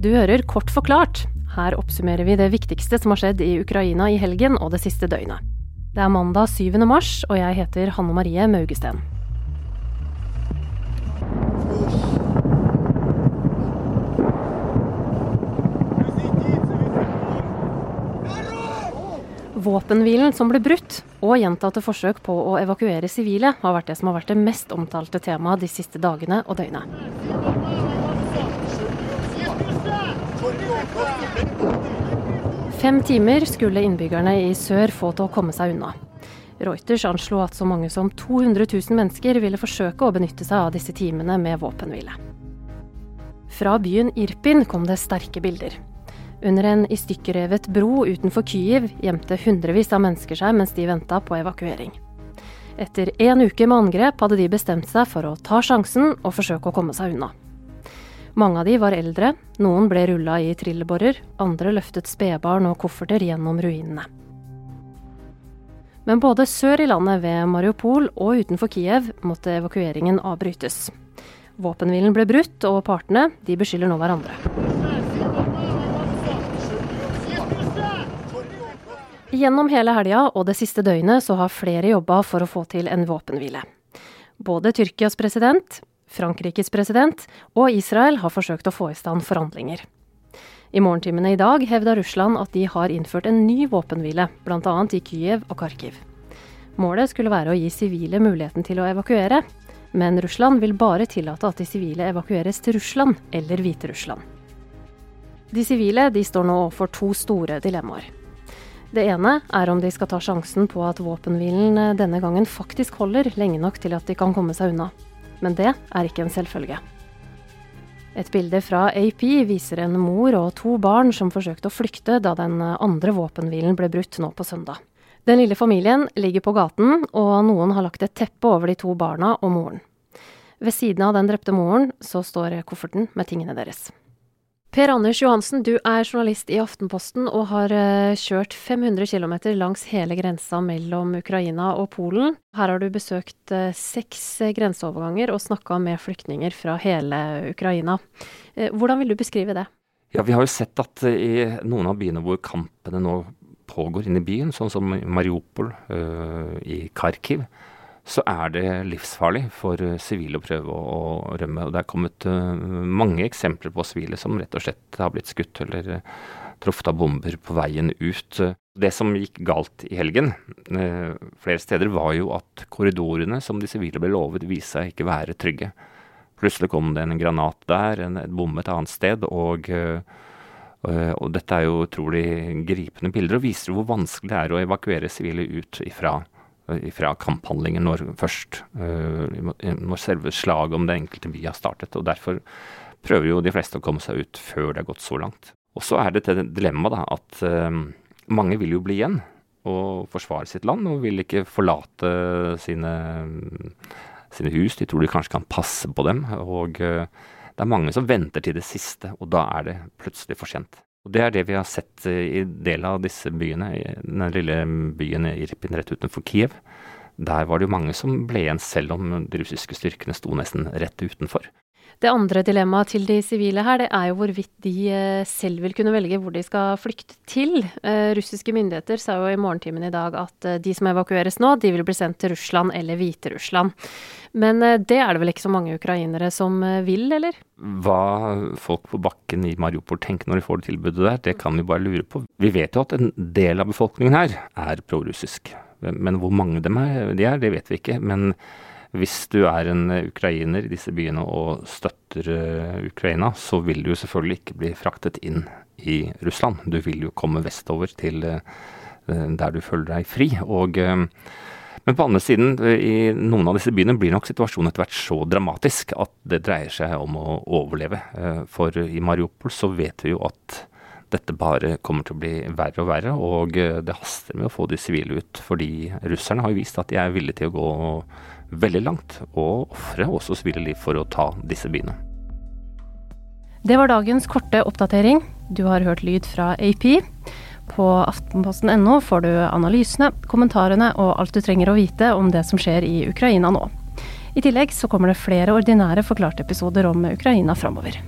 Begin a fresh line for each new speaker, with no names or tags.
Du hører Kort forklart. Her oppsummerer vi det viktigste som har skjedd i Ukraina i helgen og det siste døgnet. Det er mandag 7. mars, og jeg heter Hanne Marie Maugesten. Våpenhvilen som ble brutt, og gjentatte forsøk på å evakuere sivile, har vært det som har vært det mest omtalte temaet de siste dagene og døgnet. Fem timer skulle innbyggerne i sør få til å komme seg unna. Reuters anslo at så mange som 200 000 mennesker ville forsøke å benytte seg av disse timene med våpenhvile. Fra byen Irpin kom det sterke bilder. Under en i stykker bro utenfor Kyiv gjemte hundrevis av mennesker seg mens de venta på evakuering. Etter en uke med angrep hadde de bestemt seg for å ta sjansen og forsøke å komme seg unna. Mange av de var eldre, noen ble rulla i trillebårer, andre løftet spedbarn og kofferter gjennom ruinene. Men både sør i landet ved Mariupol og utenfor Kiev måtte evakueringen avbrytes. Våpenhvilen ble brutt, og partene de beskylder nå hverandre. Gjennom hele helga og det siste døgnet så har flere jobba for å få til en våpenhvile. Både Tyrkias president, Frankrikes president og Israel har forsøkt å få i stand forhandlinger. I morgentimene i dag hevda Russland at de har innført en ny våpenhvile, bl.a. i Kyiv og Kharkiv. Målet skulle være å gi sivile muligheten til å evakuere, men Russland vil bare tillate at de sivile evakueres til Russland eller Hviterussland. De sivile de står nå overfor to store dilemmaer. Det ene er om de skal ta sjansen på at våpenhvilen denne gangen faktisk holder lenge nok til at de kan komme seg unna. Men det er ikke en selvfølge. Et bilde fra AP viser en mor og to barn som forsøkte å flykte da den andre våpenhvilen ble brutt nå på søndag. Den lille familien ligger på gaten, og noen har lagt et teppe over de to barna og moren. Ved siden av den drepte moren så står kofferten med tingene deres. Per Anders Johansen, du er journalist i Aftenposten og har uh, kjørt 500 km langs hele grensa mellom Ukraina og Polen. Her har du besøkt uh, seks uh, grenseoverganger og snakka med flyktninger fra hele Ukraina. hvordan vil du beskrive det?
Ja, Vi har jo sett at i noen av byene hvor kampene nå pågår inne i byen, sånn som Mariupol, i Kharkiv, så er det livsfarlig for eh, sivile å prøve å, å rømme. Og det er kommet uh, mange eksempler på sivile som rett og slett har blitt skutt eller uh, truffet av bomber på veien ut. Det som gikk galt i helgen uh, flere steder, var jo at korridorene som de sivile ble lovet, viste seg ikke være trygge. Plutselig kom det en granat der, en, et bom et annet sted. og og dette er jo utrolig gripende bilder, og viser hvor vanskelig det er å evakuere sivile ut ifra fra kamphandlinger når først eh, når selve slaget om det enkelte by har startet. og Derfor prøver jo de fleste å komme seg ut før det har gått så langt. Og så er det et dilemma da, at uh, mange vil jo bli igjen og forsvare sitt land, og vil ikke forlate sine, sine hus. De tror de kanskje kan passe på dem. Og det er mange som venter til det siste, og da er det plutselig for sent. Og Det er det vi har sett i deler av disse byene. Den lille byen Irpin rett utenfor Kiev. Der var det jo mange som ble igjen, selv om de russiske styrkene sto nesten rett utenfor.
Det andre dilemmaet til de sivile her, det er jo hvorvidt de eh, selv vil kunne velge hvor de skal flykte til. Eh, russiske myndigheter sa jo i morgentimen i dag at eh, de som evakueres nå, de vil bli sendt til Russland eller Hviterussland. Men det er det vel ikke så mange ukrainere som vil, eller?
Hva folk på bakken i Mariupol tenker når de får det tilbudet der, det kan vi bare lure på. Vi vet jo at en del av befolkningen her er prorussisk. Men hvor mange dem er, de er, det vet vi ikke. Men hvis du er en eh, ukrainer i disse byene og støtter uh, Ukraina, så vil du selvfølgelig ikke bli fraktet inn i Russland. Du vil jo komme vestover til uh, der du føler deg fri. Og, men på andre siden, i noen av disse byene blir nok situasjonen etter hvert så dramatisk at det dreier seg om å overleve. For i Mariupol så vet vi jo at dette bare kommer til å bli verre og verre, og det haster med å få de sivile ut. Fordi russerne har jo vist at de er villige til å gå veldig langt, og ofre også sivile liv for å ta disse byene.
Det var dagens korte oppdatering. Du har hørt lyd fra AP. På aftenposten.no får du analysene, kommentarene og alt du trenger å vite om det som skjer i Ukraina nå. I tillegg så kommer det flere ordinære forklarte episoder om Ukraina framover.